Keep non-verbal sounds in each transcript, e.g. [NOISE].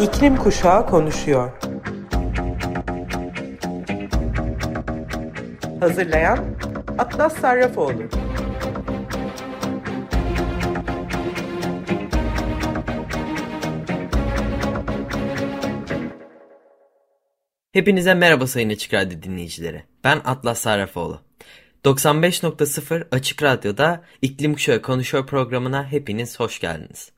İklim Kuşağı konuşuyor. Hazırlayan Atlas Sarrafoğlu. Hepinize merhaba sayın Açık Radyo dinleyicileri. Ben Atlas Sarrafoğlu. 95.0 Açık Radyo'da İklim Kuşağı Konuşuyor programına hepiniz hoş geldiniz.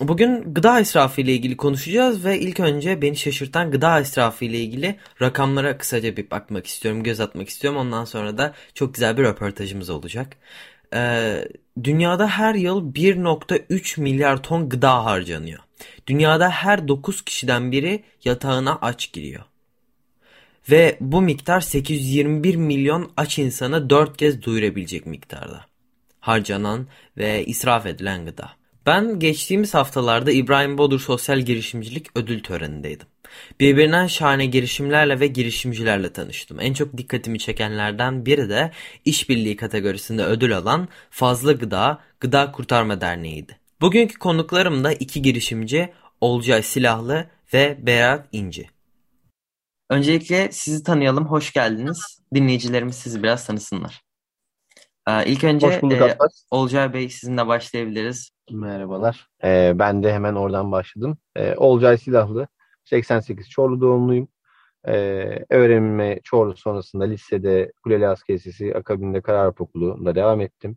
Bugün gıda israfı ile ilgili konuşacağız ve ilk önce beni şaşırtan gıda israfı ile ilgili rakamlara kısaca bir bakmak istiyorum, göz atmak istiyorum. Ondan sonra da çok güzel bir röportajımız olacak. Ee, dünyada her yıl 1.3 milyar ton gıda harcanıyor. Dünyada her 9 kişiden biri yatağına aç giriyor. Ve bu miktar 821 milyon aç insanı 4 kez doyurabilecek miktarda. Harcanan ve israf edilen gıda. Ben geçtiğimiz haftalarda İbrahim Bodur Sosyal Girişimcilik Ödül Töreni'ndeydim. Birbirinden şahane girişimlerle ve girişimcilerle tanıştım. En çok dikkatimi çekenlerden biri de işbirliği kategorisinde ödül alan Fazla Gıda Gıda Kurtarma Derneği'ydi. Bugünkü konuklarım da iki girişimci Olcay Silahlı ve Berat İnci. Öncelikle sizi tanıyalım, hoş geldiniz. Dinleyicilerimiz sizi biraz tanısınlar. Ee, ilk önce e. Olcay Bey sizinle başlayabiliriz. Merhabalar. Ee, ben de hemen oradan başladım. Ee, Olcay Silahlı, 88 Çorlu doğumluyum. Ee, öğrenime Çorlu sonrasında lisede Kuleli Asker Lisesi, akabinde Kararp Okulu'nda devam ettim.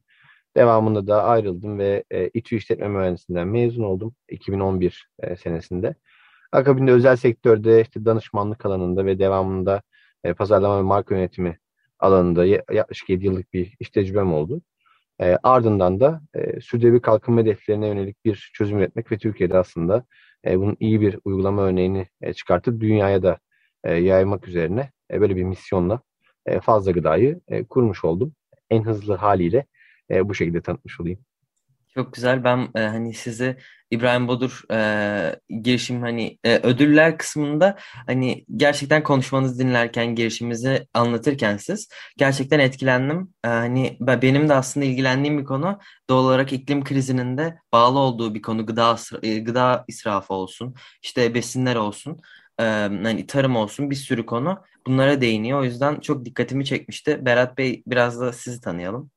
Devamında da ayrıldım ve e, İTÜ İşletme Mühendisliğinden mezun oldum 2011 e, senesinde. Akabinde özel sektörde işte danışmanlık alanında ve devamında e, pazarlama ve marka yönetimi alanında ya- yaklaşık 7 yıllık bir iş tecrübem oldu. E, ardından da e, sürdürülebilir kalkınma hedeflerine yönelik bir çözüm üretmek ve Türkiye'de aslında e, bunun iyi bir uygulama örneğini e, çıkartıp dünyaya da e, yaymak üzerine e, böyle bir misyonla e, fazla gıdayı e, kurmuş oldum. En hızlı haliyle e, bu şekilde tanıtmış olayım. Çok güzel. Ben e, hani sizi İbrahim Bodur e, girişim hani e, ödüller kısmında hani gerçekten konuşmanızı dinlerken girişimimizi anlatırken siz gerçekten etkilendim. E, hani ben, benim de aslında ilgilendiğim bir konu doğal olarak iklim krizinin de bağlı olduğu bir konu gıda e, gıda israfı olsun işte besinler olsun e, hani tarım olsun bir sürü konu bunlara değiniyor. O yüzden çok dikkatimi çekmişti. Berat Bey biraz da sizi tanıyalım.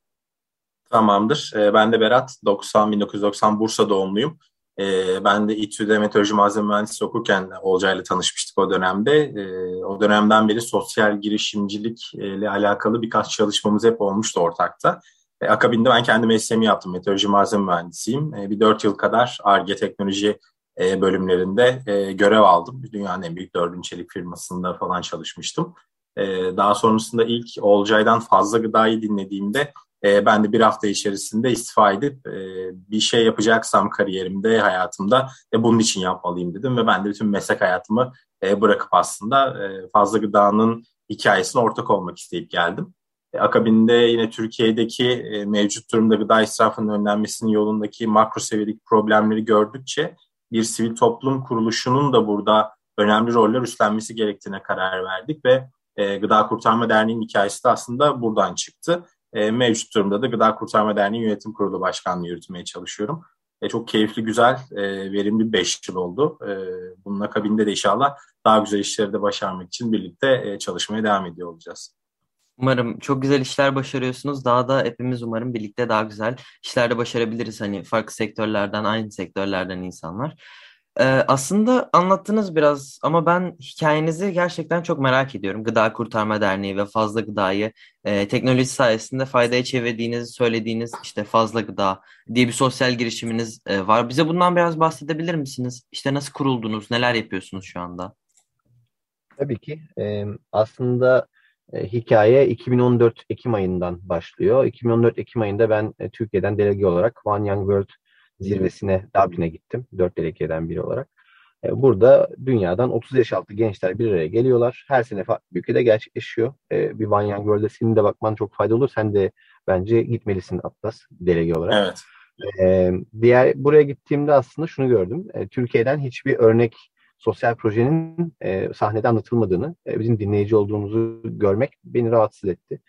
Tamamdır. Ee, ben de Berat. 90 1990 Bursa doğumluyum. Ee, ben de İTÜ'de meteoroloji malzeme mühendisliği okurken Olcay'la tanışmıştık o dönemde. Ee, o dönemden beri sosyal girişimcilikle alakalı birkaç çalışmamız hep olmuştu ortakta. Akabinde ben kendi mesleğimi yaptım. Meteoroloji malzeme mühendisiyim. Bir dört yıl kadar ARGE teknoloji e, bölümlerinde e, görev aldım. Dünyanın en büyük dördüncü çelik firmasında falan çalışmıştım. Daha sonrasında ilk Olcay'dan fazla gıdayı dinlediğimde e, ben de bir hafta içerisinde istifa edip e, bir şey yapacaksam kariyerimde, hayatımda e, bunun için yapmalıyım dedim ve ben de bütün meslek hayatımı e, bırakıp aslında e, fazla gıdanın hikayesine ortak olmak isteyip geldim. E, akabinde yine Türkiye'deki e, mevcut durumda gıda israfının önlenmesinin yolundaki makro seviyedeki problemleri gördükçe bir sivil toplum kuruluşunun da burada önemli roller üstlenmesi gerektiğine karar verdik ve e, Gıda Kurtarma Derneği'nin hikayesi de aslında buradan çıktı. E, mevcut durumda da Gıda Kurtarma Derneği Yönetim Kurulu Başkanlığı yürütmeye çalışıyorum. E, çok keyifli, güzel, e, verimli 5 yıl oldu. E, bunun akabinde de inşallah daha güzel işleri de başarmak için birlikte e, çalışmaya devam ediyor olacağız. Umarım çok güzel işler başarıyorsunuz. Daha da hepimiz umarım birlikte daha güzel işler de başarabiliriz. Hani farklı sektörlerden, aynı sektörlerden insanlar. Aslında anlattınız biraz ama ben hikayenizi gerçekten çok merak ediyorum. Gıda Kurtarma Derneği ve Fazla Gıda'yı e, teknoloji sayesinde faydaya çevirdiğinizi söylediğiniz işte Fazla Gıda diye bir sosyal girişiminiz e, var. Bize bundan biraz bahsedebilir misiniz? İşte nasıl kuruldunuz, neler yapıyorsunuz şu anda? Tabii ki. e, aslında e, hikaye 2014 Ekim ayından başlıyor. 2014 Ekim ayında ben e, Türkiye'den delege olarak One Young World zirvesine Dublin'e gittim. Dört delegeden biri olarak. E, Burada dünyadan 30 yaş altı gençler bir araya geliyorlar. Her sene farklı bir ülkede gerçekleşiyor. E, Bir Young World'e senin de bakman çok faydalı olur. Sen de bence gitmelisin Atlas delege olarak. Evet. Ee, diğer buraya gittiğimde aslında şunu gördüm. Ee, Türkiye'den hiçbir örnek sosyal projenin e, sahnede anlatılmadığını, e, bizim dinleyici olduğumuzu görmek beni rahatsız etti.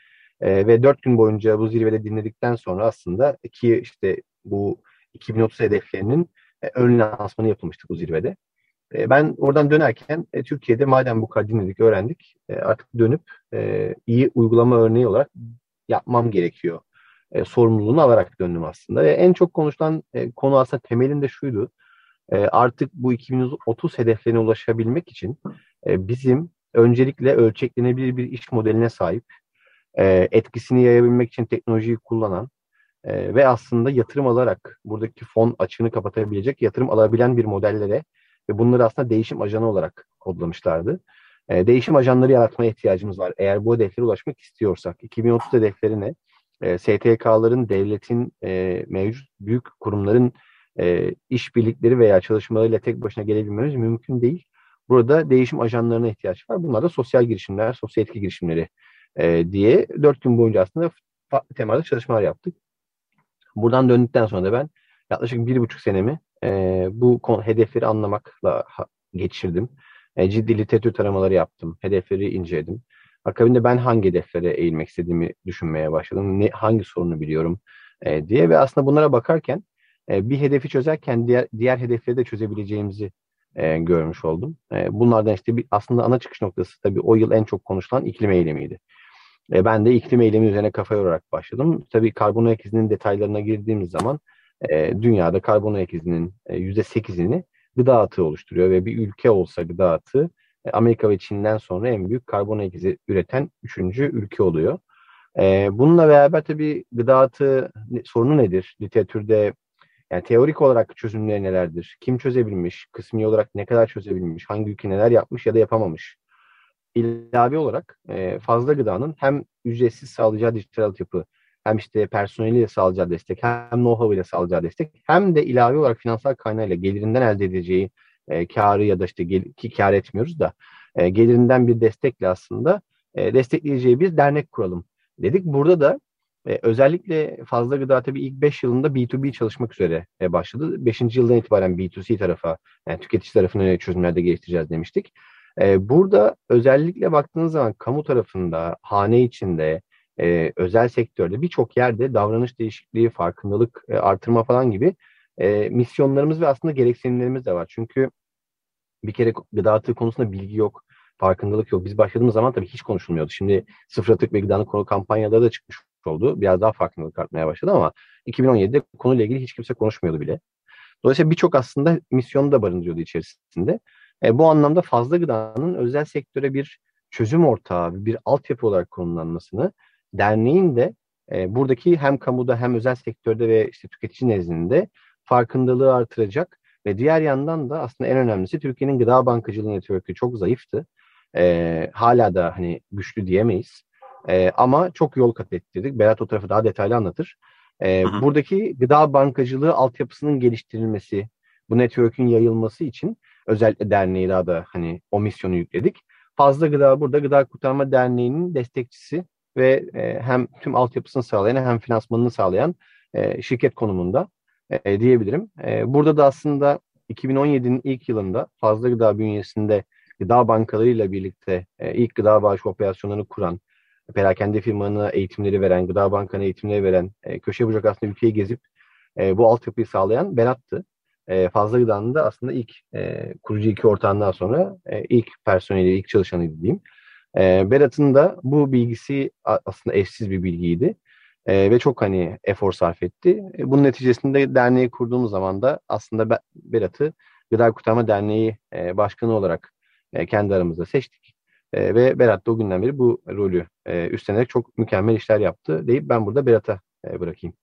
E, ve dört gün boyunca bu zirvede dinledikten sonra aslında ki işte bu 2030 hedeflerinin e, ön lansmanı yapılmıştı bu zirvede. E, ben oradan dönerken e, Türkiye'de madem bu kadar dinledik, öğrendik e, artık dönüp iyi uygulama örneği olarak yapmam gerekiyor. Sorumluluğunu alarak döndüm aslında. En çok konuşulan konu aslında temelinde şuydu. Artık bu 2030 hedeflerine ulaşabilmek için bizim öncelikle ölçeklenebilir bir iş modeline sahip, etkisini yayabilmek için teknolojiyi kullanan e, ve aslında yatırım alarak buradaki fon açığını kapatabilecek yatırım alabilen bir modellere ve bunları aslında değişim ajanı olarak kodlamışlardı. E, değişim ajanları yaratmaya ihtiyacımız var. Eğer bu hedeflere ulaşmak istiyorsak 2030 hedeflerine e, STK'ların, devletin, e, mevcut büyük kurumların e, işbirlikleri veya çalışmalarıyla tek başına gelebilmemiz mümkün değil. Burada değişim ajanlarına ihtiyaç var. Bunlar da sosyal girişimler, sosyal etki girişimleri e, diye dört gün boyunca aslında farklı çalışmalar yaptık. Buradan döndükten sonra da ben yaklaşık bir buçuk senemi e, bu konu, hedefleri anlamakla geçirdim. E, ciddi literatür taramaları yaptım. Hedefleri inceledim. Akabinde ben hangi hedeflere eğilmek istediğimi düşünmeye başladım. Ne, hangi sorunu biliyorum e, diye ve aslında bunlara bakarken e, bir hedefi çözerken diğer diğer hedefleri de çözebileceğimizi e, görmüş oldum. E, bunlardan işte bir, aslında ana çıkış noktası tabii o yıl en çok konuşulan iklim eylemiydi. E, ben de iklim eylemi üzerine kafa yorarak başladım. Tabii karbon ayak izinin detaylarına girdiğimiz zaman e, dünyada karbon ayak izinin e, %8'ini gıda atığı oluşturuyor ve bir ülke olsa gıda atığı e, Amerika ve Çin'den sonra en büyük karbon ayak izi üreten üçüncü ülke oluyor. E, bununla beraber tabii gıda atığı sorunu nedir? Literatürde yani teorik olarak çözümleri nelerdir? Kim çözebilmiş? Kısmi olarak ne kadar çözebilmiş? Hangi ülke neler yapmış ya da yapamamış? İlave olarak e, fazla gıdanın hem ücretsiz sağlayacağı dijital altyapı hem işte personeliyle sağlayacağı destek hem know-how ile sağlayacağı destek hem de ilave olarak finansal kaynağıyla gelirinden elde edeceği e, karı ya da işte gel, ki kar etmiyoruz da e, gelirinden bir destekle aslında e, destekleyeceği bir dernek kuralım dedik. Burada da e, özellikle fazla gıda tabii ilk 5 yılında B2B çalışmak üzere e, başladı. 5. yıldan itibaren B2C tarafa yani tüketici tarafına çözümlerde geliştireceğiz demiştik. E, burada özellikle baktığınız zaman kamu tarafında, hane içinde, e, özel sektörde birçok yerde davranış değişikliği, farkındalık e, artırma falan gibi e, misyonlarımız ve aslında gereksinimlerimiz de var. Çünkü bir kere gıda atığı konusunda bilgi yok, farkındalık yok. Biz başladığımız zaman tabii hiç konuşulmuyordu. Şimdi sıfır atık ve gıdanın konu kampanyaları da çıkmış oldu. Biraz daha farkındalık artmaya başladı ama 2017'de konuyla ilgili hiç kimse konuşmuyordu bile. Dolayısıyla birçok aslında misyonu da barındırıyordu içerisinde. E, bu anlamda fazla gıdanın özel sektöre bir çözüm ortağı, bir altyapı olarak konumlanmasını derneğin de e, buradaki hem kamuda hem özel sektörde ve işte tüketici nezdinde farkındalığı artıracak ve diğer yandan da aslında en önemlisi Türkiye'nin gıda bankacılığı network'ü çok zayıftı. E, hala da hani güçlü diyemeyiz. E, ama çok yol kat ettirdik. Berat o tarafı daha detaylı anlatır. E, buradaki gıda bankacılığı altyapısının geliştirilmesi, bu network'ün yayılması için özellikle derneği daha da hani o misyonu yükledik. Fazla Gıda burada Gıda Kurtarma Derneği'nin destekçisi ve e, hem tüm altyapısını sağlayan hem finansmanını sağlayan e, şirket konumunda e, diyebilirim. E, burada da aslında 2017'nin ilk yılında Fazla Gıda bünyesinde gıda bankalarıyla birlikte e, ilk gıda bağış operasyonlarını kuran, perakende firmanına eğitimleri veren, gıda bankana eğitimleri veren, e, köşe bucak aslında ülkeyi gezip e, bu altyapıyı sağlayan Berat'tı. E, Fazla Gıda'nın da aslında ilk e, kurucu iki ortağından sonra e, ilk personeli, ilk çalışanıydı diyeyim. E, Berat'ın da bu bilgisi aslında eşsiz bir bilgiydi. E, ve çok hani efor sarf etti. E, bunun neticesinde derneği kurduğumuz zaman da aslında Berat'ı Gıda Kurtarma Derneği e, başkanı olarak e, kendi aramızda seçtik. E, ve Berat da o günden beri bu rolü e, üstlenerek çok mükemmel işler yaptı deyip ben burada Berat'a e, bırakayım.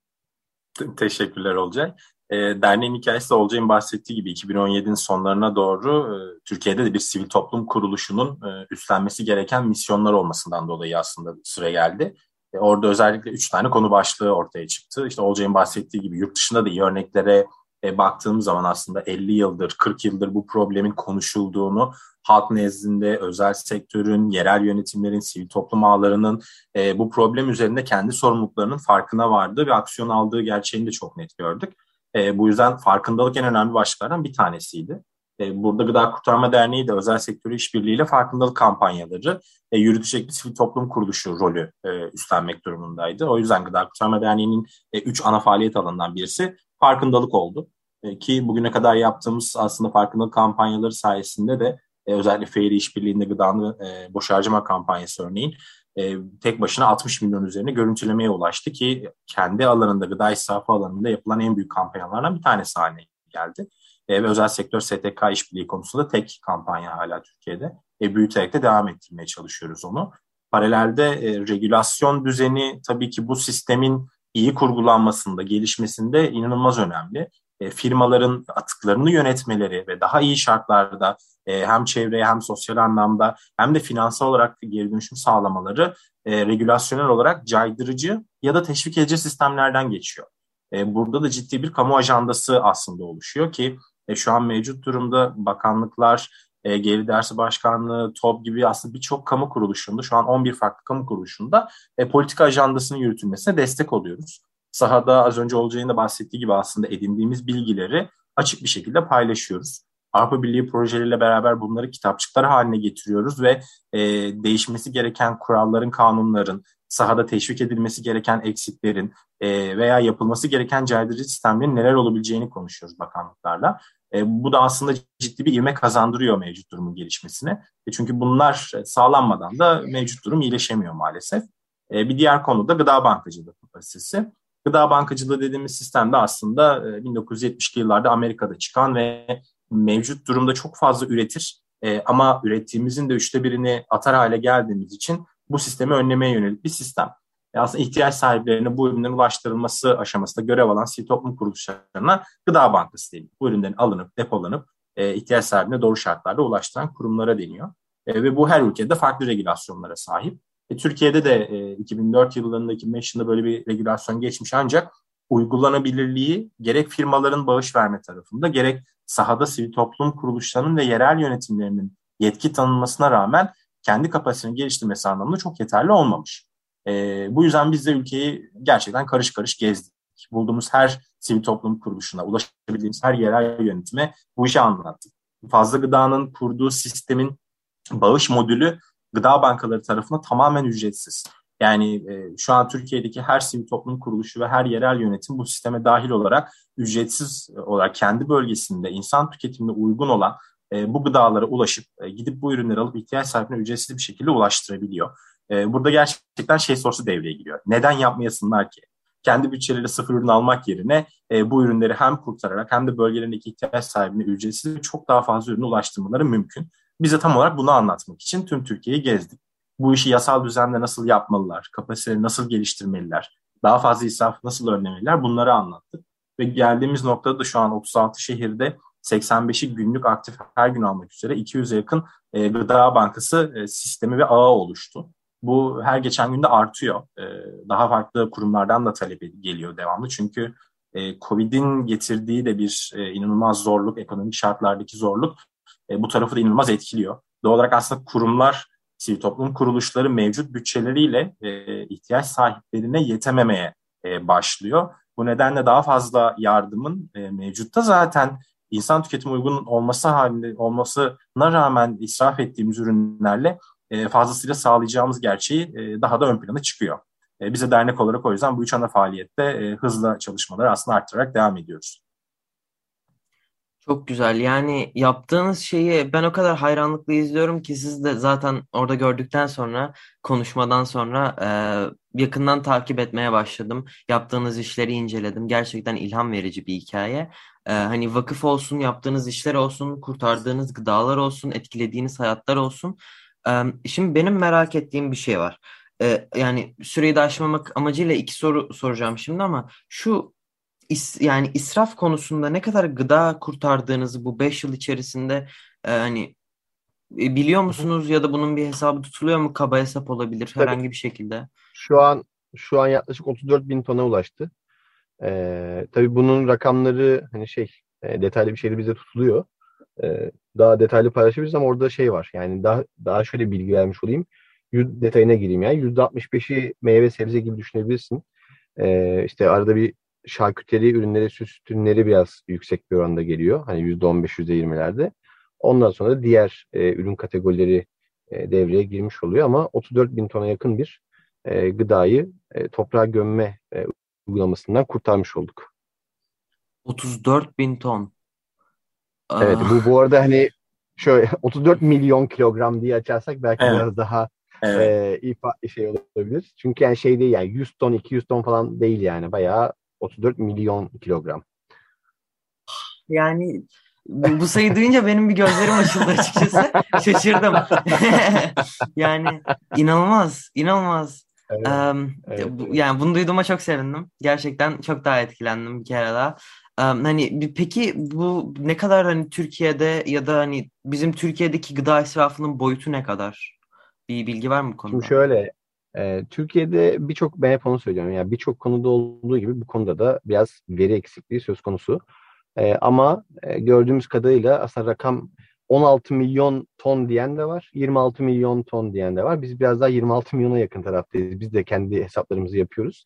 Teşekkürler Olcay. E, derneğin hikayesi de Olcay'ın bahsettiği gibi 2017'nin sonlarına doğru e, Türkiye'de de bir sivil toplum kuruluşunun e, üstlenmesi gereken misyonlar olmasından dolayı aslında süre geldi. E, orada özellikle üç tane konu başlığı ortaya çıktı. İşte Olcay'ın bahsettiği gibi yurt dışında da iyi örneklere e, baktığım zaman aslında 50 yıldır, 40 yıldır bu problemin konuşulduğunu, halk nezdinde özel sektörün, yerel yönetimlerin, sivil toplum ağlarının e, bu problem üzerinde kendi sorumluluklarının farkına vardığı ve aksiyon aldığı gerçeğini de çok net gördük. E, bu yüzden farkındalık en önemli başlıklardan bir tanesiydi. E, burada Gıda Kurtarma Derneği de özel sektörü işbirliğiyle farkındalık kampanyaları, e, yürütecek bir sivil toplum kuruluşu rolü e, üstlenmek durumundaydı. O yüzden Gıda Kurtarma Derneği'nin e, üç ana faaliyet alanından birisi farkındalık oldu. E, ki bugüne kadar yaptığımız aslında farkındalık kampanyaları sayesinde de e, özellikle Feyri İşbirliği'nde gıdanlı e, boş harcama kampanyası örneğin e, tek başına 60 milyon üzerine görüntülemeye ulaştı ki kendi alanında gıda israfı alanında yapılan en büyük kampanyalardan bir tanesi haline geldi. E, ve özel sektör STK işbirliği konusunda tek kampanya hala Türkiye'de. E, büyüterek de devam ettirmeye çalışıyoruz onu. Paralelde e, regülasyon düzeni tabii ki bu sistemin iyi kurgulanmasında, gelişmesinde inanılmaz önemli. E, firmaların atıklarını yönetmeleri ve daha iyi şartlarda e, hem çevreye hem sosyal anlamda hem de finansal olarak geri dönüşüm sağlamaları e, regülasyonel olarak caydırıcı ya da teşvik edici sistemlerden geçiyor. Burada da ciddi bir kamu ajandası aslında oluşuyor ki şu an mevcut durumda bakanlıklar, e, Geri Dersi Başkanlığı, TOB gibi aslında birçok kamu kuruluşunda, şu an 11 farklı kamu kuruluşunda politika ajandasının yürütülmesine destek oluyoruz. Sahada az önce Olcay'ın da bahsettiği gibi aslında edindiğimiz bilgileri açık bir şekilde paylaşıyoruz. Avrupa Birliği projeleriyle beraber bunları kitapçıklar haline getiriyoruz ve e, değişmesi gereken kuralların, kanunların, sahada teşvik edilmesi gereken eksiklerin e, veya yapılması gereken caydırıcı sistemlerin neler olabileceğini konuşuyoruz bakanlıklarla. E, bu da aslında ciddi bir ivme kazandırıyor mevcut durumun gelişmesine. E, çünkü bunlar sağlanmadan da mevcut durum iyileşemiyor maalesef. E, bir diğer konu da gıda bankacılığı kapasitesi. Gıda bankacılığı dediğimiz sistem de aslında 1970'li yıllarda Amerika'da çıkan ve mevcut durumda çok fazla üretir e, ama ürettiğimizin de üçte birini atar hale geldiğimiz için bu sistemi önlemeye yönelik bir sistem. E, aslında ihtiyaç sahiplerine bu ürünlerin ulaştırılması aşamasında görev alan sivil toplum kuruluşlarına gıda bankası deniyor. Bu ürünlerin alınıp depolanıp e, ihtiyaç sahibine doğru şartlarda ulaştıran kurumlara deniyor. E, ve bu her ülkede farklı regülasyonlara sahip. E, Türkiye'de de e, 2004 yılında 2005 yılında böyle bir regülasyon geçmiş ancak uygulanabilirliği gerek firmaların bağış verme tarafında gerek sahada sivil toplum kuruluşlarının ve yerel yönetimlerinin yetki tanınmasına rağmen kendi kapasitesini geliştirmesi anlamında çok yeterli olmamış. E, bu yüzden biz de ülkeyi gerçekten karış karış gezdik. Bulduğumuz her sivil toplum kuruluşuna, ulaşabildiğimiz her yerel yönetime bu işi anlattık. Fazla Gıda'nın kurduğu sistemin bağış modülü gıda bankaları tarafından tamamen ücretsiz. Yani e, şu an Türkiye'deki her sivil toplum kuruluşu ve her yerel yönetim bu sisteme dahil olarak ücretsiz olarak kendi bölgesinde insan tüketimine uygun olan e, bu gıdalara ulaşıp e, gidip bu ürünleri alıp ihtiyaç sahibine ücretsiz bir şekilde ulaştırabiliyor. E, burada gerçekten şey sorusu devreye giriyor. Neden yapmayasınlar ki? Kendi bütçeleriyle sıfır ürün almak yerine e, bu ürünleri hem kurtararak hem de bölgelerindeki ihtiyaç sahibine ücretsiz çok daha fazla ürünü ulaştırmaları mümkün. Bize tam olarak bunu anlatmak için tüm Türkiye'yi gezdik bu işi yasal düzenle nasıl yapmalılar, kapasiteleri nasıl geliştirmeliler, daha fazla israf nasıl önlemeliler bunları anlattık. Ve geldiğimiz noktada da şu an 36 şehirde 85'i günlük aktif her gün almak üzere 200'e yakın e, gıda bankası e, sistemi ve ağı oluştu. Bu her geçen günde artıyor. E, daha farklı kurumlardan da talep geliyor devamlı. Çünkü e, Covid'in getirdiği de bir e, inanılmaz zorluk, ekonomik şartlardaki zorluk e, bu tarafı da inanılmaz etkiliyor. Doğal olarak aslında kurumlar sivil toplum kuruluşları mevcut bütçeleriyle e, ihtiyaç sahiplerine yetememeye e, başlıyor. Bu nedenle daha fazla yardımın e, mevcutta zaten insan tüketim uygun olması halinde olmasına rağmen israf ettiğimiz ürünlerle e, fazlasıyla sağlayacağımız gerçeği e, daha da ön plana çıkıyor. E, bize dernek olarak o yüzden bu üç ana faaliyette e, hızla çalışmaları aslında arttırarak devam ediyoruz. Çok güzel. Yani yaptığınız şeyi ben o kadar hayranlıkla izliyorum ki siz de zaten orada gördükten sonra konuşmadan sonra e, yakından takip etmeye başladım. Yaptığınız işleri inceledim. Gerçekten ilham verici bir hikaye. E, hani vakıf olsun, yaptığınız işler olsun, kurtardığınız gıdalar olsun, etkilediğiniz hayatlar olsun. E, şimdi benim merak ettiğim bir şey var. E, yani süreyi de aşmamak amacıyla iki soru soracağım şimdi ama şu is, yani israf konusunda ne kadar gıda kurtardığınızı bu 5 yıl içerisinde e, hani e, biliyor musunuz ya da bunun bir hesabı tutuluyor mu? Kaba hesap olabilir herhangi Tabii. bir şekilde. Şu an şu an yaklaşık 34 bin tona ulaştı. Ee, tabii bunun rakamları hani şey e, detaylı bir şeyde bize tutuluyor. Ee, daha detaylı paylaşabiliriz ama orada şey var. Yani daha daha şöyle bilgi vermiş olayım. Yüz, detayına gireyim yani. %65'i meyve sebze gibi düşünebilirsin. Ee, işte arada bir şarküteri ürünleri, süs ürünleri biraz yüksek bir oranda geliyor. Hani %15, %20'lerde. Ondan sonra da diğer e, ürün kategorileri e, devreye girmiş oluyor ama 34 bin tona yakın bir e, gıdayı e, toprağa gömme e, uygulamasından kurtarmış olduk. 34 bin ton. Evet bu bu arada hani şöyle [LAUGHS] 34 milyon kilogram diye açarsak belki evet. biraz daha evet. e, ifa şey olabilir. Çünkü yani şey değil yani 100 ton 200 ton falan değil yani bayağı 34 milyon kilogram. Yani bu, sayı duyunca benim bir gözlerim açıldı açıkçası. [LAUGHS] Şaşırdım. [LAUGHS] yani inanılmaz, inanılmaz. Evet, um, evet, evet. Yani bunu duyduğuma çok sevindim. Gerçekten çok daha etkilendim bir kere daha. Um, hani peki bu ne kadar hani Türkiye'de ya da hani bizim Türkiye'deki gıda israfının boyutu ne kadar? Bir bilgi var mı bu konuda? Şimdi şöyle e, Türkiye'de birçok ben hep onu söylüyorum. Yani birçok konuda olduğu gibi bu konuda da biraz veri eksikliği söz konusu. E, ama e, gördüğümüz kadarıyla aslında rakam 16 milyon ton diyen de var, 26 milyon ton diyen de var. Biz biraz daha 26 milyona yakın taraftayız. Biz de kendi hesaplarımızı yapıyoruz.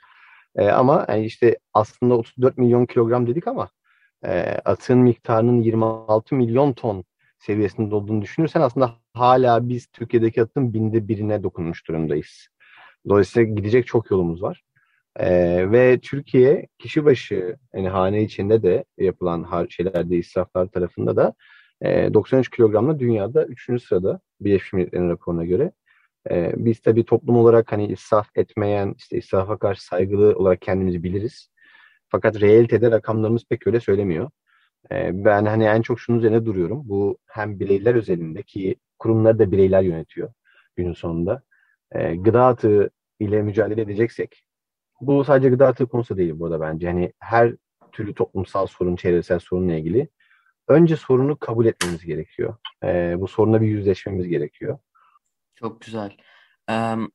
E, ama yani işte aslında 34 milyon kilogram dedik ama e, atığın miktarının 26 milyon ton seviyesinde olduğunu düşünürsen aslında hala biz Türkiye'deki atın binde birine dokunmuş durumdayız. Dolayısıyla gidecek çok yolumuz var. Ee, ve Türkiye kişi başı yani hane içinde de yapılan şeylerde israflar tarafında da e, 93 kilogramla dünyada 3. sırada Birleşmiş Milletler'in raporuna göre. E, biz tabii toplum olarak hani israf etmeyen, işte israfa karşı saygılı olarak kendimizi biliriz. Fakat realitede rakamlarımız pek öyle söylemiyor. E, ben hani en çok şunun üzerine duruyorum. Bu hem bireyler özelinde ki kurumları da bireyler yönetiyor günün sonunda. E, gıda atığı ile mücadele edeceksek bu sadece gıda atığı konusu değil burada bence. Hani her türlü toplumsal sorun, çevresel sorunla ilgili önce sorunu kabul etmemiz gerekiyor. E, bu sorunla bir yüzleşmemiz gerekiyor. Çok güzel.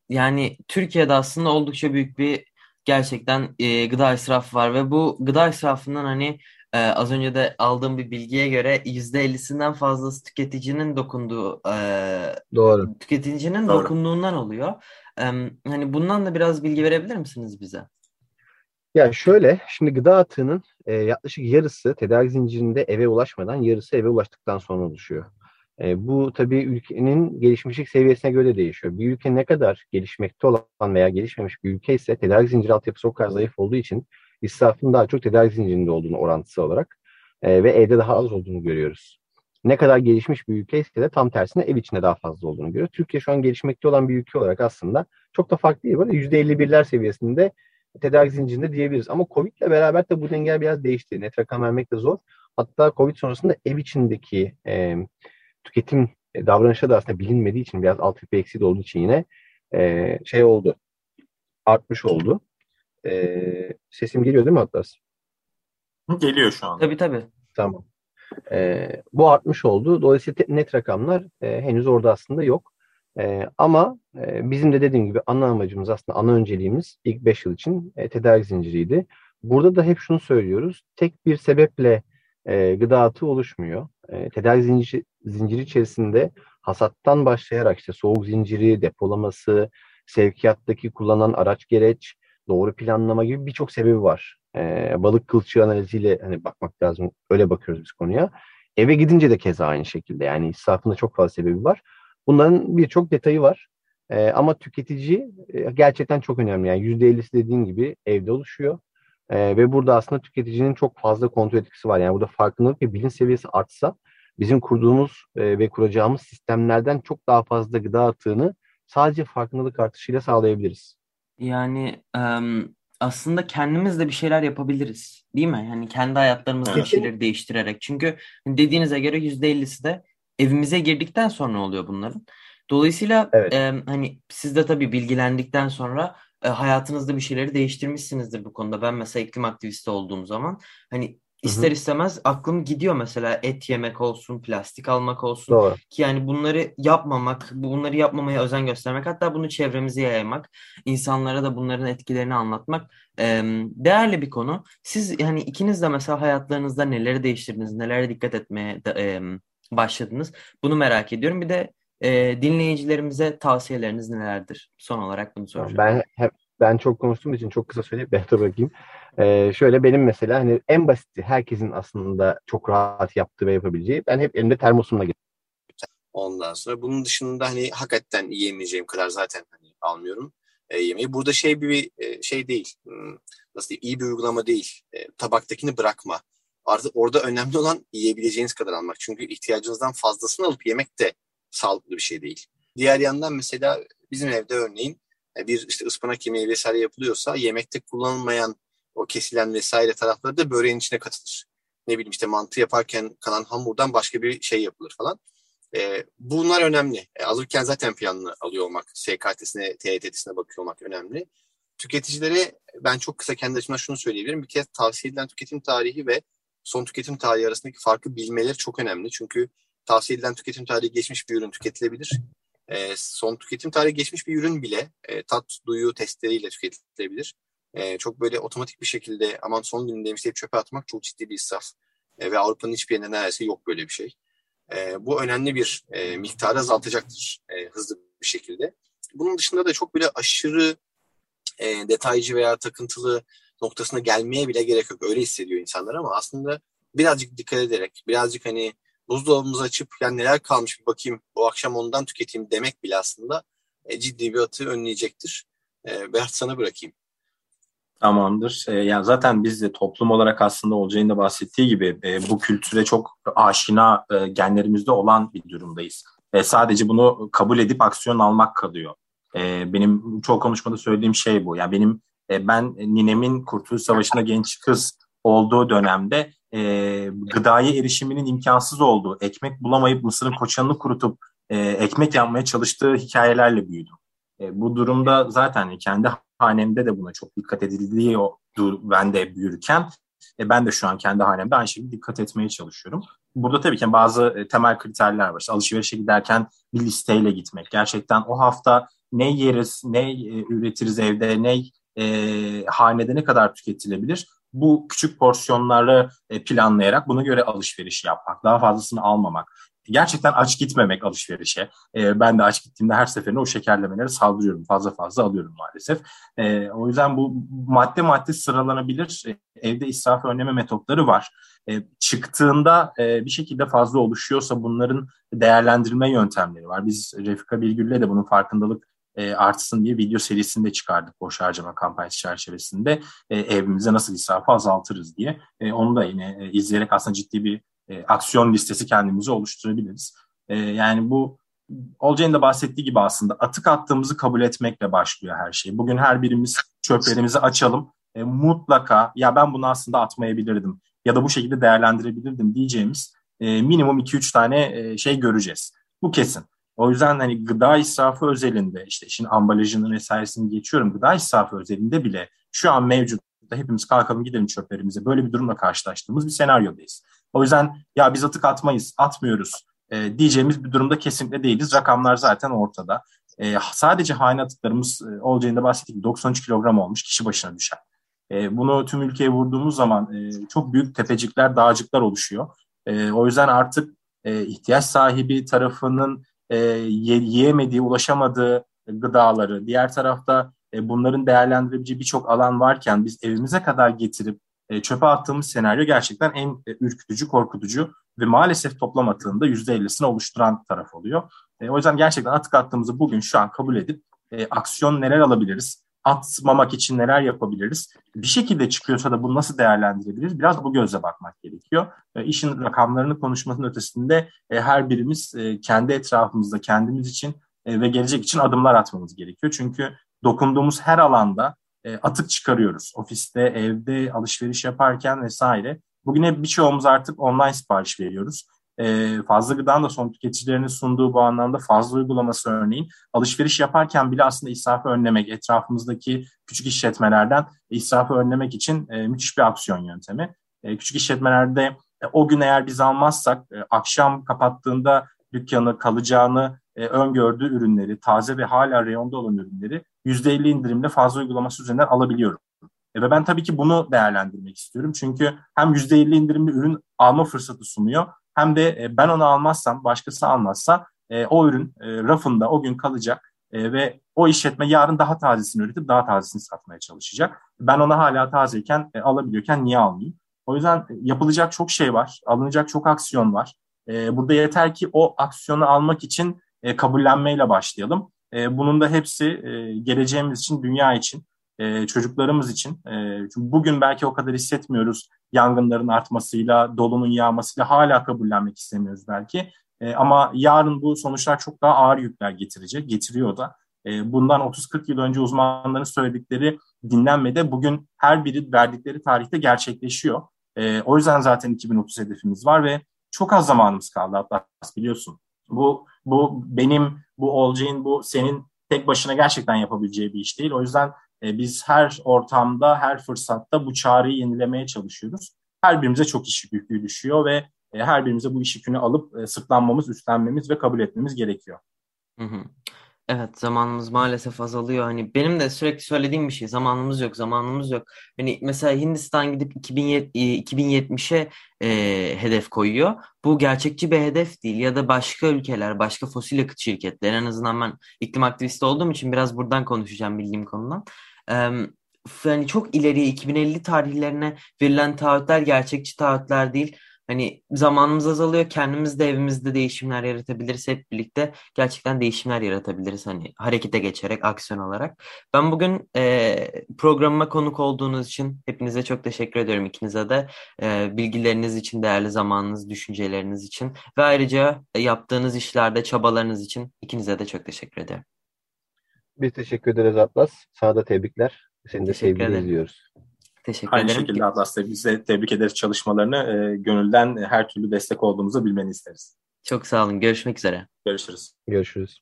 Yani Türkiye'de aslında oldukça büyük bir gerçekten e, gıda israfı var ve bu gıda israfından hani e, az önce de aldığım bir bilgiye göre yüzde 50'sinden fazlası tüketicinin dokunduğu e, Doğru. tüketicinin Doğru. dokunduğundan oluyor. E, hani bundan da biraz bilgi verebilir misiniz bize? Ya şöyle, şimdi gıda atığının e, yaklaşık yarısı tedarik zincirinde eve ulaşmadan, yarısı eve ulaştıktan sonra oluşuyor. E, bu tabii ülkenin gelişmişlik seviyesine göre değişiyor. Bir ülke ne kadar gelişmekte olan veya gelişmemiş bir ülke ise tedarik zinciri altyapısı o kadar zayıf olduğu için israfın daha çok tedarik zincirinde olduğunu orantısı olarak e, ve evde daha az olduğunu görüyoruz. Ne kadar gelişmiş bir ülke ise de tam tersine ev içinde daha fazla olduğunu görüyoruz. Türkiye şu an gelişmekte olan bir ülke olarak aslında çok da farklı değil. Böyle %51'ler seviyesinde tedarik zincirinde diyebiliriz. Ama Covid ile beraber de bu denge biraz değişti. Net rakam vermek de zor. Hatta Covid sonrasında ev içindeki e, tüketim e, davranışları da aslında bilinmediği için biraz alt bir eksiği olduğu için yine e, şey oldu. Artmış oldu. E, sesim geliyor değil mi Atlas? Geliyor şu an. Tabii tabii. Tamam. E, bu artmış oldu. Dolayısıyla net rakamlar e, henüz orada aslında yok. E, ama e, bizim de dediğim gibi ana amacımız aslında ana önceliğimiz ilk 5 yıl için e, tedarik zinciriydi. Burada da hep şunu söylüyoruz. Tek bir sebeple e, gıda atığı oluşmuyor. E, tedarik zinciri, zinciri içerisinde hasattan başlayarak işte soğuk zinciri, depolaması, sevkiyattaki kullanılan araç gereç, doğru planlama gibi birçok sebebi var. E, balık kılçığı analiziyle hani bakmak lazım. Öyle bakıyoruz biz konuya. Eve gidince de keza aynı şekilde. Yani israfında çok fazla sebebi var. Bunların birçok detayı var. E, ama tüketici e, gerçekten çok önemli. Yani %50'si dediğin gibi evde oluşuyor. E, ve burada aslında tüketicinin çok fazla kontrol etkisi var. Yani burada farkındalık ve bilinç seviyesi artsa bizim kurduğumuz e, ve kuracağımız sistemlerden çok daha fazla gıda atığını sadece farkındalık artışıyla sağlayabiliriz. Yani um, aslında kendimiz de bir şeyler yapabiliriz. Değil mi? Yani kendi hayatlarımızda bir şeyleri değiştirerek. Çünkü dediğinize göre %50'si de evimize girdikten sonra oluyor bunların. Dolayısıyla evet. e, hani siz de tabii bilgilendikten sonra e, hayatınızda bir şeyleri değiştirmişsinizdir bu konuda. Ben mesela iklim aktivisti olduğum zaman hani ister istemez aklım gidiyor mesela et yemek olsun, plastik almak olsun. Doğru. Ki yani bunları yapmamak, bunları yapmamaya özen göstermek, hatta bunu çevremize yaymak, insanlara da bunların etkilerini anlatmak e, değerli bir konu. Siz yani ikiniz de mesela hayatlarınızda neleri değiştirdiniz, nelere dikkat etmeye e, başladınız? Bunu merak ediyorum. Bir de e, dinleyicilerimize tavsiyeleriniz nelerdir? Son olarak bunu soracağım. Ben hep ben çok konuştuğum için çok kısa söyleyip ben de bırakayım. Ee, şöyle benim mesela hani en basiti herkesin aslında çok rahat yaptığı ve yapabileceği ben hep elimde termosumla gidiyorum. Ondan sonra bunun dışında hani hakikaten yiyemeyeceğim kadar zaten hani almıyorum e, yemeği. Burada şey bir e, şey değil. Hmm, nasıl diyeyim, iyi bir uygulama değil. E, tabaktakini bırakma Artık orada önemli olan yiyebileceğiniz kadar almak. Çünkü ihtiyacınızdan fazlasını alıp yemek de sağlıklı bir şey değil. Diğer yandan mesela bizim evde örneğin e, bir işte ıspanak yemeği vesaire yapılıyorsa yemekte kullanılmayan o kesilen vesaire tarafları da böreğin içine katılır. Ne bileyim işte mantı yaparken kalan hamurdan başka bir şey yapılır falan. E, bunlar önemli. E, alırken zaten planını alıyor olmak, SKT'sine, TYT'sine bakıyor olmak önemli. Tüketicilere ben çok kısa kendi açımdan şunu söyleyebilirim. Bir kez tavsiye edilen tüketim tarihi ve son tüketim tarihi arasındaki farkı bilmeleri çok önemli. Çünkü tavsiye edilen tüketim tarihi geçmiş bir ürün tüketilebilir. E, son tüketim tarihi geçmiş bir ürün bile e, tat, duyu testleriyle tüketilebilir. E, çok böyle otomatik bir şekilde aman son günündeymiş deyip çöpe atmak çok ciddi bir israf. E, ve Avrupa'nın hiçbir yerinde neredeyse yok böyle bir şey. E, bu önemli bir e, miktarı azaltacaktır e, hızlı bir şekilde. Bunun dışında da çok böyle aşırı e, detaycı veya takıntılı noktasına gelmeye bile gerek yok. Öyle hissediyor insanlar ama aslında birazcık dikkat ederek, birazcık hani buzdolabımızı açıp yani neler kalmış bir bakayım bu akşam ondan tüketeyim demek bile aslında e, ciddi bir atı önleyecektir. E, Berat sana bırakayım. Tamamdır. E, yani zaten biz de toplum olarak aslında Olcay'ın da bahsettiği gibi e, bu kültüre çok aşina e, genlerimizde olan bir durumdayız. E, sadece bunu kabul edip aksiyon almak kalıyor. E, benim çok konuşmada söylediğim şey bu. Yani benim e, ben ninemin Kurtuluş Savaşı'nda genç kız olduğu dönemde e, gıdaya erişiminin imkansız olduğu, ekmek bulamayıp mısırın koçanını kurutup e, ekmek yapmaya çalıştığı hikayelerle büyüdüm. E, bu durumda zaten kendi hanemde de buna çok dikkat edildiği ben de büyürken e, ben de şu an kendi hanemde aynı şekilde dikkat etmeye çalışıyorum. Burada tabii ki bazı e, temel kriterler var. İşte alışverişe giderken bir listeyle gitmek. Gerçekten o hafta ne yeriz, ne e, üretiriz evde, ne e, hanede ne kadar tüketilebilir? Bu küçük porsiyonları e, planlayarak buna göre alışveriş yapmak, daha fazlasını almamak. Gerçekten aç gitmemek alışverişe. E, ben de aç gittiğimde her seferinde o şekerlemeleri saldırıyorum. Fazla fazla alıyorum maalesef. E, o yüzden bu madde madde sıralanabilir. E, evde israf önleme metotları var. E, çıktığında e, bir şekilde fazla oluşuyorsa bunların değerlendirme yöntemleri var. Biz Refika Bilgül'le de bunun farkındalık e, artsın diye video serisinde çıkardık boş harcama kampanyası çerçevesinde e, evimize nasıl israfı azaltırız diye. E, onu da yine e, izleyerek aslında ciddi bir e, aksiyon listesi kendimize oluşturabiliriz. E, yani bu Olcay'ın da bahsettiği gibi aslında atık attığımızı kabul etmekle başlıyor her şey. Bugün her birimiz çöplerimizi açalım. E, mutlaka ya ben bunu aslında atmayabilirdim ya da bu şekilde değerlendirebilirdim diyeceğimiz e, minimum 2-3 tane e, şey göreceğiz. Bu kesin. O yüzden hani gıda israfı özelinde işte işin ambalajını vesairesini geçiyorum. Gıda israfı özelinde bile şu an mevcut hepimiz kalkalım gidelim çöplerimize. Böyle bir durumla karşılaştığımız bir senaryodayız. O yüzden ya biz atık atmayız, atmıyoruz e, diyeceğimiz bir durumda kesinlikle değiliz. Rakamlar zaten ortada. E, sadece hane atıklarımız e, olacağında bahsettik 93 kilogram olmuş kişi başına düşen. E, bunu tüm ülkeye vurduğumuz zaman e, çok büyük tepecikler, dağcıklar oluşuyor. E, o yüzden artık e, ihtiyaç sahibi tarafının e, yiyemediği, ulaşamadığı gıdaları, diğer tarafta e, bunların değerlendirebileceği birçok alan varken biz evimize kadar getirip e, çöpe attığımız senaryo gerçekten en e, ürkütücü, korkutucu ve maalesef toplam atığında %50'sini oluşturan taraf oluyor. E, o yüzden gerçekten atık attığımızı bugün şu an kabul edip e, aksiyon neler alabiliriz? atmamak için neler yapabiliriz? Bir şekilde çıkıyorsa da bunu nasıl değerlendirebiliriz? Biraz bu gözle bakmak gerekiyor. E, işin rakamlarını konuşmasının ötesinde e, her birimiz e, kendi etrafımızda kendimiz için e, ve gelecek için adımlar atmamız gerekiyor. Çünkü dokunduğumuz her alanda e, atık çıkarıyoruz. Ofiste, evde, alışveriş yaparken vesaire. Bugün hep birçoğumuz artık online sipariş veriyoruz e, fazla gıdanın da son tüketicilerinin sunduğu bu anlamda fazla uygulaması örneğin alışveriş yaparken bile aslında israfı önlemek, etrafımızdaki küçük işletmelerden israfı önlemek için e, müthiş bir aksiyon yöntemi. E, küçük işletmelerde e, o gün eğer biz almazsak e, akşam kapattığında dükkanı kalacağını e, öngördüğü ürünleri, taze ve hala reyonda olan ürünleri %50 indirimle fazla uygulaması üzerinden alabiliyorum. E, ve ben tabii ki bunu değerlendirmek istiyorum. Çünkü hem %50 indirimli ürün alma fırsatı sunuyor hem de e, ben onu almazsam, başkası almazsa e, o ürün e, rafında o gün kalacak ve o işletme yarın daha tazesini üretip daha tazesini satmaya çalışacak. Ben ona hala tazeyken alabiliyorken niye almayayım? O yüzden yapılacak çok şey var, alınacak çok aksiyon var. burada yeter ki o aksiyonu almak için kabullenmeyle başlayalım. bunun da hepsi geleceğimiz için, dünya için e, çocuklarımız için. E, bugün belki o kadar hissetmiyoruz yangınların artmasıyla, dolunun yağmasıyla hala kabullenmek istemiyoruz belki. E, ama yarın bu sonuçlar çok daha ağır yükler getirecek, getiriyor da. E, bundan 30-40 yıl önce uzmanların söyledikleri dinlenmede bugün her biri verdikleri tarihte gerçekleşiyor. E, o yüzden zaten 2030 hedefimiz var ve çok az zamanımız kaldı hatta biliyorsun. Bu bu benim, bu Olcay'ın, bu senin tek başına gerçekten yapabileceği bir iş değil. O yüzden e, biz her ortamda, her fırsatta bu çağrıyı yenilemeye çalışıyoruz. Her birimize çok iş yükü düşüyor ve e, her birimize bu iş yükünü alıp e, sırtlanmamız, üstlenmemiz ve kabul etmemiz gerekiyor. Hı hı. Evet zamanımız maalesef azalıyor. Hani benim de sürekli söylediğim bir şey. Zamanımız yok, zamanımız yok. Hani mesela Hindistan gidip 2070'e e, hedef koyuyor. Bu gerçekçi bir hedef değil. Ya da başka ülkeler, başka fosil yakıt şirketleri. En azından ben iklim aktivisti olduğum için biraz buradan konuşacağım bildiğim konudan. E, yani çok ileriye 2050 tarihlerine verilen taahhütler gerçekçi taahhütler değil. Hani zamanımız azalıyor. Kendimiz de evimizde değişimler yaratabiliriz. Hep birlikte gerçekten değişimler yaratabiliriz. Hani harekete geçerek, aksiyon olarak. Ben bugün e, programıma konuk olduğunuz için hepinize çok teşekkür ediyorum. ikinize de e, bilgileriniz için, değerli zamanınız, düşünceleriniz için ve ayrıca yaptığınız işlerde çabalarınız için ikinize de çok teşekkür ederim. Biz teşekkür ederiz Atlas. Sana da tebrikler. Seni de sevgiyle izliyoruz. Teşekkür Aynı ederim. şekilde Atlas'ta biz de tebrik ederiz çalışmalarını. E, gönülden her türlü destek olduğumuzu bilmeni isteriz. Çok sağ olun. Görüşmek üzere. Görüşürüz. Görüşürüz.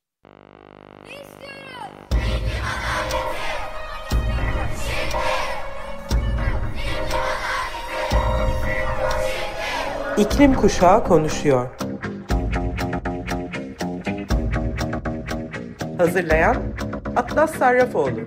İklim Kuşağı konuşuyor. Hazırlayan Atlas Sarrafoğlu.